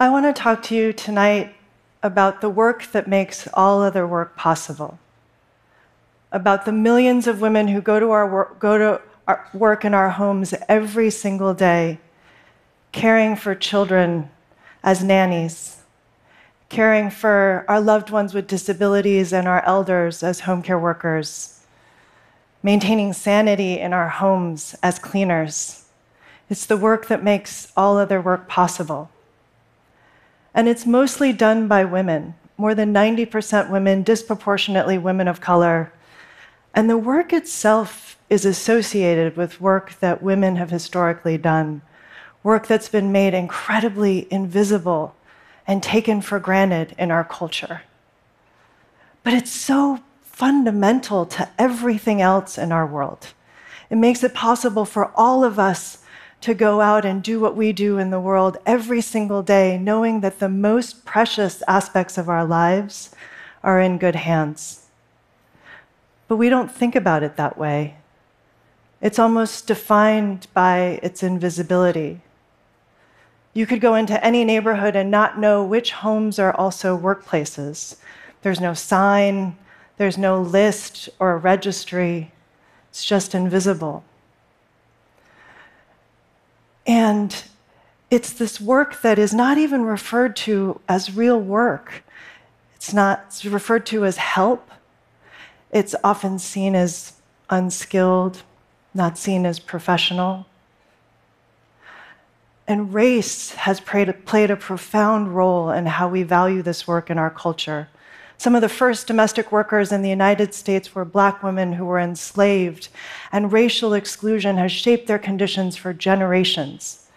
I want to talk to you tonight about the work that makes all other work possible, about the millions of women who go to, our go to our work in our homes every single day, caring for children as nannies, caring for our loved ones with disabilities and our elders as home care workers, maintaining sanity in our homes as cleaners. It's the work that makes all other work possible. And it's mostly done by women, more than 90% women, disproportionately women of color. And the work itself is associated with work that women have historically done, work that's been made incredibly invisible and taken for granted in our culture. But it's so fundamental to everything else in our world. It makes it possible for all of us to go out and do what we do in the world every single day, knowing that the most precious aspects of our lives are in good hands. But we don't think about it that way. It's almost defined by its invisibility. You could go into any neighborhood and not know which homes are also workplaces. There's no sign, there's no list or registry, it's just invisible. And it's this work that is not even referred to as real work. It's not it's referred to as help. It's often seen as unskilled, not seen as professional. And race has played, played a profound role in how we value this work in our culture. Some of the first domestic workers in the United States were black women who were enslaved, and racial exclusion has shaped their conditions for generations.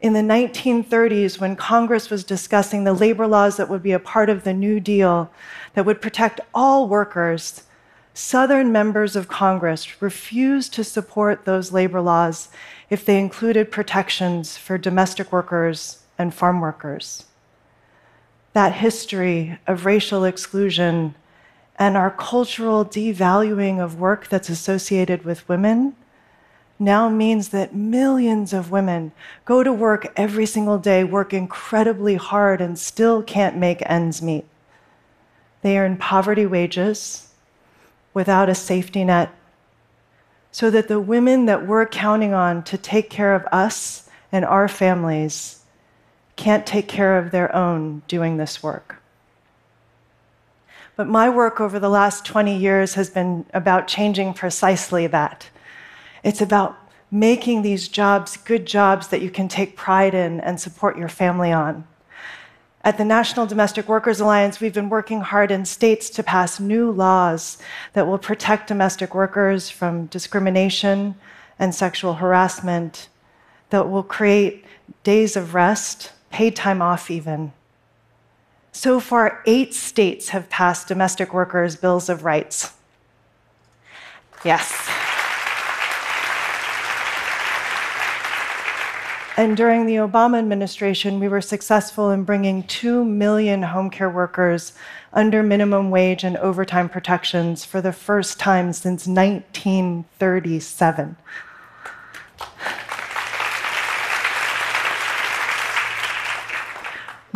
In the 1930s, when Congress was discussing the labor laws that would be a part of the New Deal that would protect all workers, Southern members of Congress refused to support those labor laws if they included protections for domestic workers and farm workers. That history of racial exclusion and our cultural devaluing of work that's associated with women now means that millions of women go to work every single day, work incredibly hard, and still can't make ends meet. They earn poverty wages without a safety net, so that the women that we're counting on to take care of us and our families can't take care of their own doing this work. But my work over the last 20 years has been about changing precisely that. It's about making these jobs good jobs that you can take pride in and support your family on. At the National Domestic Workers Alliance, we've been working hard in states to pass new laws that will protect domestic workers from discrimination and sexual harassment, that will create days of rest, paid time off, even. So far, eight states have passed domestic workers' bills of rights. Yes. And during the Obama administration, we were successful in bringing 2 million home care workers under minimum wage and overtime protections for the first time since 1937.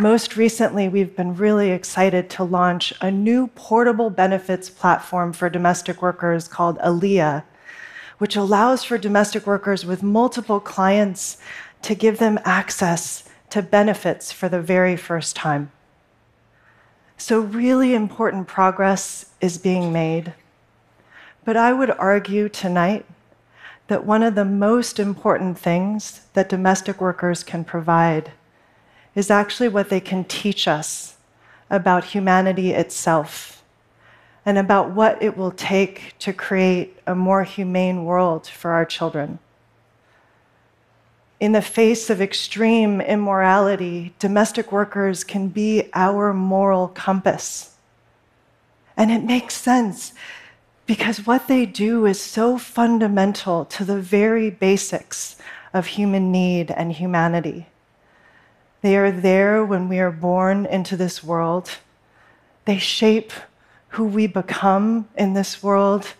Most recently, we've been really excited to launch a new portable benefits platform for domestic workers called Alia, which allows for domestic workers with multiple clients to give them access to benefits for the very first time. So, really important progress is being made. But I would argue tonight that one of the most important things that domestic workers can provide is actually what they can teach us about humanity itself and about what it will take to create a more humane world for our children in the face of extreme immorality, domestic workers can be our moral compass. And it makes sense because what they do is so fundamental to the very basics of human need and humanity. They are there when we are born into this world. They shape who we become in this world.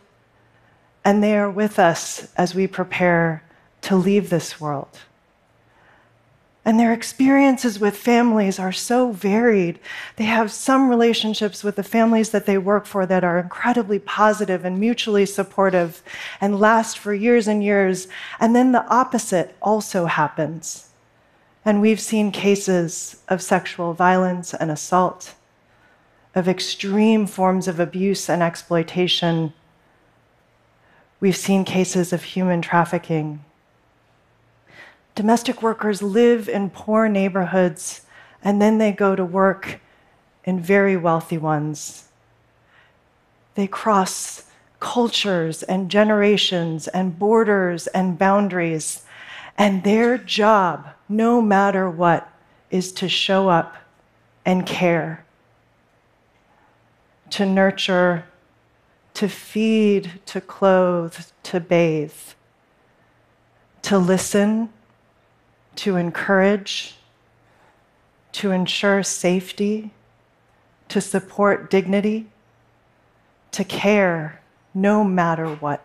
And they are with us as we prepare to leave this world. And their experiences with families are so varied. They have some relationships with the families that they work for that are incredibly positive and mutually supportive and last for years and years. And then the opposite also happens. And we've seen cases of sexual violence and assault, of extreme forms of abuse and exploitation. We've seen cases of human trafficking domestic workers live in poor neighborhoods and then they go to work in very wealthy ones. They cross cultures and generations and borders and boundaries, and their job, no matter what, is to show up and care, to nurture, to feed, to clothe, to bathe, to listen to encourage, to ensure safety, to support dignity, to care no matter what.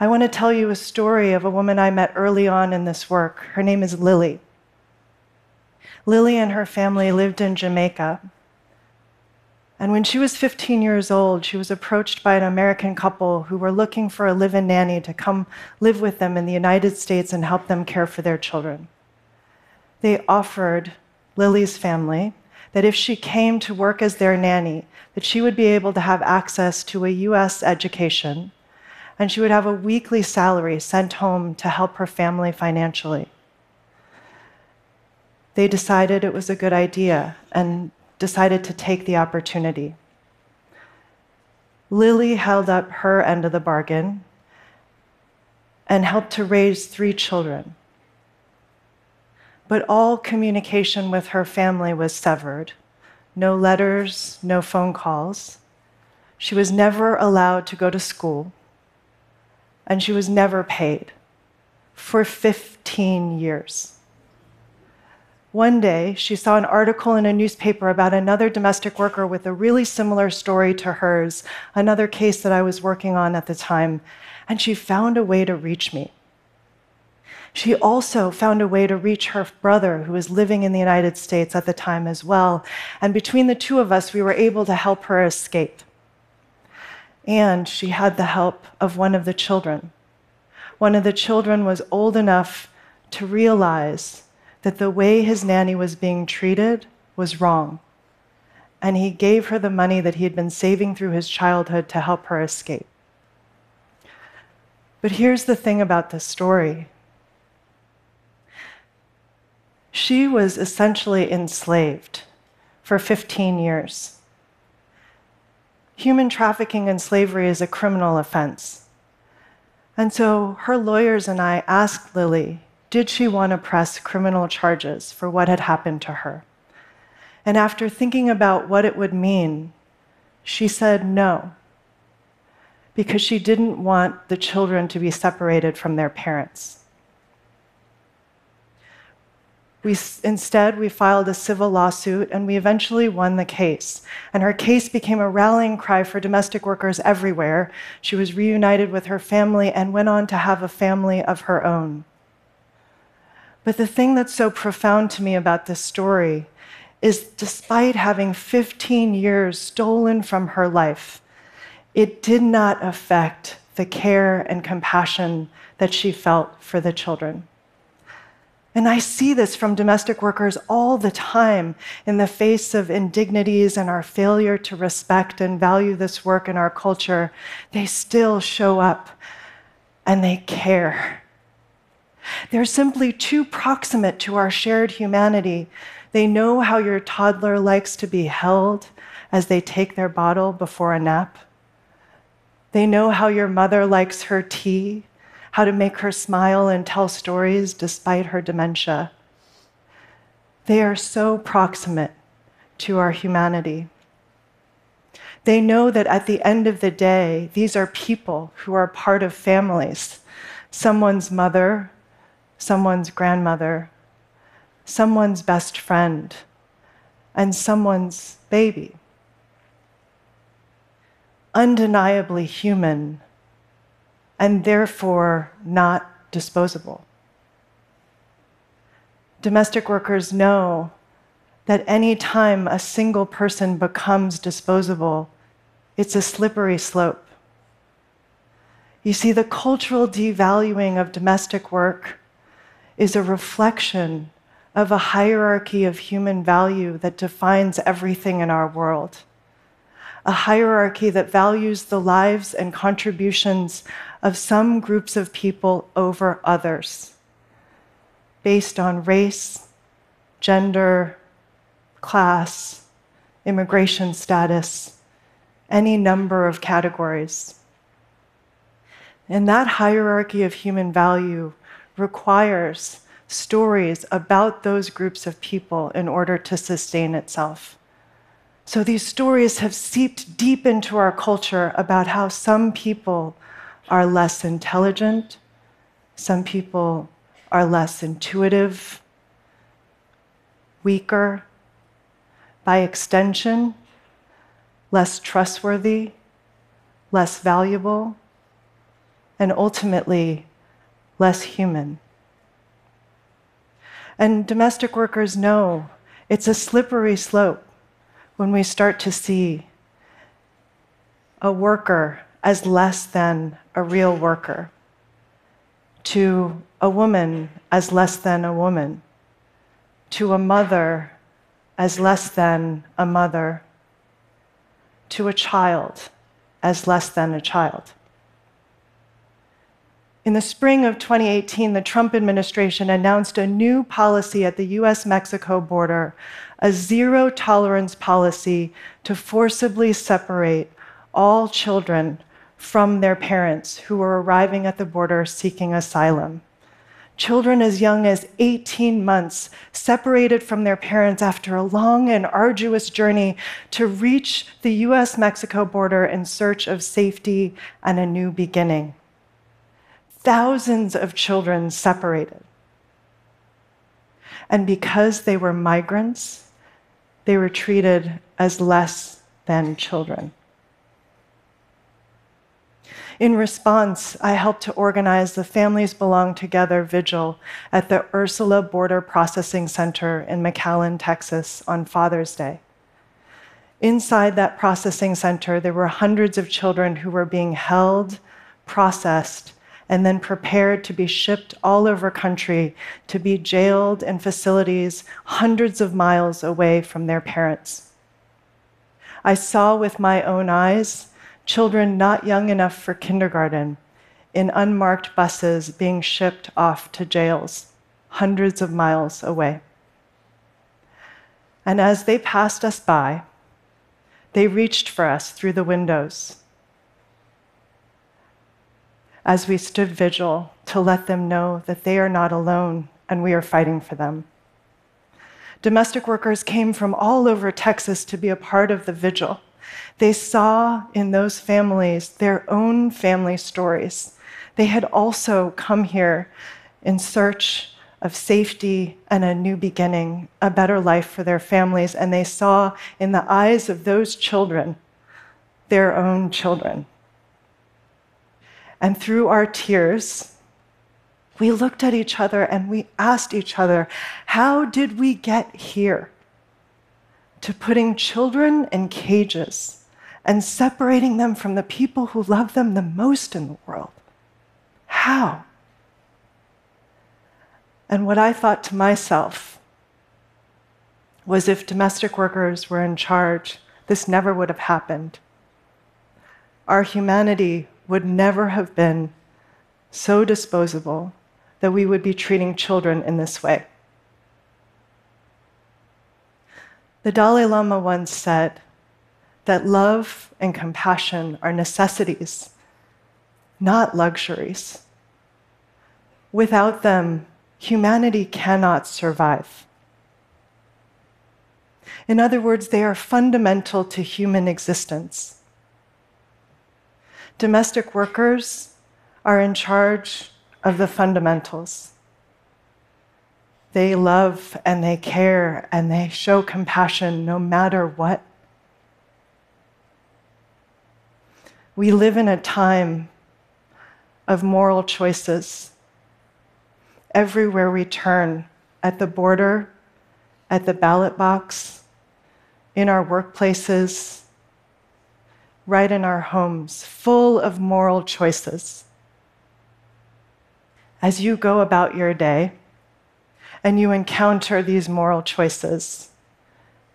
I want to tell you a story of a woman I met early on in this work. Her name is Lily. Lily and her family lived in Jamaica. And when she was 15 years old, she was approached by an American couple who were looking for a live in nanny to come live with them in the United States and help them care for their children. They offered Lily's family that if she came to work as their nanny, that she would be able to have access to a US education and she would have a weekly salary sent home to help her family financially. They decided it was a good idea and decided to take the opportunity. Lily held up her end of the bargain and helped to raise three children. But all communication with her family was severed no letters, no phone calls. She was never allowed to go to school, and she was never paid for 15 years. One day, she saw an article in a newspaper about another domestic worker with a really similar story to hers, another case that I was working on at the time, and she found a way to reach me. She also found a way to reach her brother, who was living in the United States at the time as well. And between the two of us, we were able to help her escape. And she had the help of one of the children. One of the children was old enough to realize that the way his nanny was being treated was wrong. And he gave her the money that he had been saving through his childhood to help her escape. But here's the thing about this story she was essentially enslaved for 15 years. Human trafficking and slavery is a criminal offense. And so her lawyers and I asked Lily did she want to press criminal charges for what had happened to her? And after thinking about what it would mean, she said no, because she didn't want the children to be separated from their parents. We, instead, we filed a civil lawsuit and we eventually won the case. And her case became a rallying cry for domestic workers everywhere. She was reunited with her family and went on to have a family of her own. But the thing that's so profound to me about this story is despite having 15 years stolen from her life, it did not affect the care and compassion that she felt for the children. And I see this from domestic workers all the time in the face of indignities and our failure to respect and value this work in our culture. They still show up and they care they're simply too proximate to our shared humanity. They know how your toddler likes to be held as they take their bottle before a nap. They know how your mother likes her tea, how to make her smile and tell stories despite her dementia. They are so proximate to our humanity. They know that at the end of the day, these are people who are part of families. Someone's mother, someone's grandmother, someone's best friend, and someone's baby. Undeniably human, and therefore not disposable. domestic workers know that any time a single person becomes disposable, it's a slippery slope. You see, the cultural devaluing of domestic work is a reflection of a hierarchy of human value that defines everything in our world. A hierarchy that values the lives and contributions of some groups of people over others, based on race, gender, class, immigration status, any number of categories. And that hierarchy of human value requires stories about those groups of people in order to sustain itself. So these stories have seeped deep into our culture about how some people are less intelligent, some people are less intuitive, weaker, by extension, less trustworthy, less valuable, and ultimately less human. And domestic workers know it's a slippery slope when we start to see a worker as less than a real worker, to a woman as less than a woman, to a mother as less than a mother, to a child as less than a child. In the spring of 2018, the Trump administration announced a new policy at the US Mexico border, a zero tolerance policy to forcibly separate all children from their parents who were arriving at the border seeking asylum. Children as young as 18 months, separated from their parents after a long and arduous journey to reach the US Mexico border in search of safety and a new beginning thousands of children separated. And because they were migrants, they were treated as less than children. In response, I helped to organize the Families Belong Together vigil at the Ursula Border Processing Center in McAllen, Texas on Father's Day. Inside that processing center, there were hundreds of children who were being held, processed, and then prepared to be shipped all over country to be jailed in facilities hundreds of miles away from their parents. I saw with my own eyes children not young enough for kindergarten in unmarked buses being shipped off to jails hundreds of miles away. And as they passed us by, they reached for us through the windows as we stood vigil to let them know that they are not alone and we are fighting for them. Domestic workers came from all over Texas to be a part of the vigil. They saw in those families their own family stories. They had also come here in search of safety and a new beginning, a better life for their families, and they saw in the eyes of those children their own children. And through our tears, we looked at each other and we asked each other, How did we get here? To putting children in cages and separating them from the people who love them the most in the world. How? And what I thought to myself was if domestic workers were in charge, this never would have happened. Our humanity would never have been so disposable that we would be treating children in this way. The Dalai Lama once said that love and compassion are necessities, not luxuries. Without them, humanity cannot survive. In other words, they are fundamental to human existence domestic workers are in charge of the fundamentals. They love and they care and they show compassion no matter what. We live in a time of moral choices. Everywhere we turn, at the border, at the ballot box, in our workplaces, right in our homes, full of moral choices. As you go about your day and you encounter these moral choices,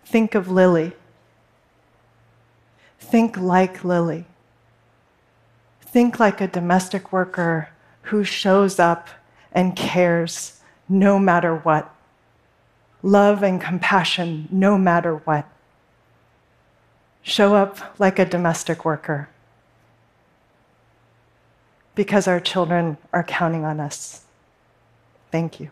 think of Lily. Think like Lily. Think like a domestic worker who shows up and cares no matter what. Love and compassion no matter what. Show up like a domestic worker because our children are counting on us. Thank you.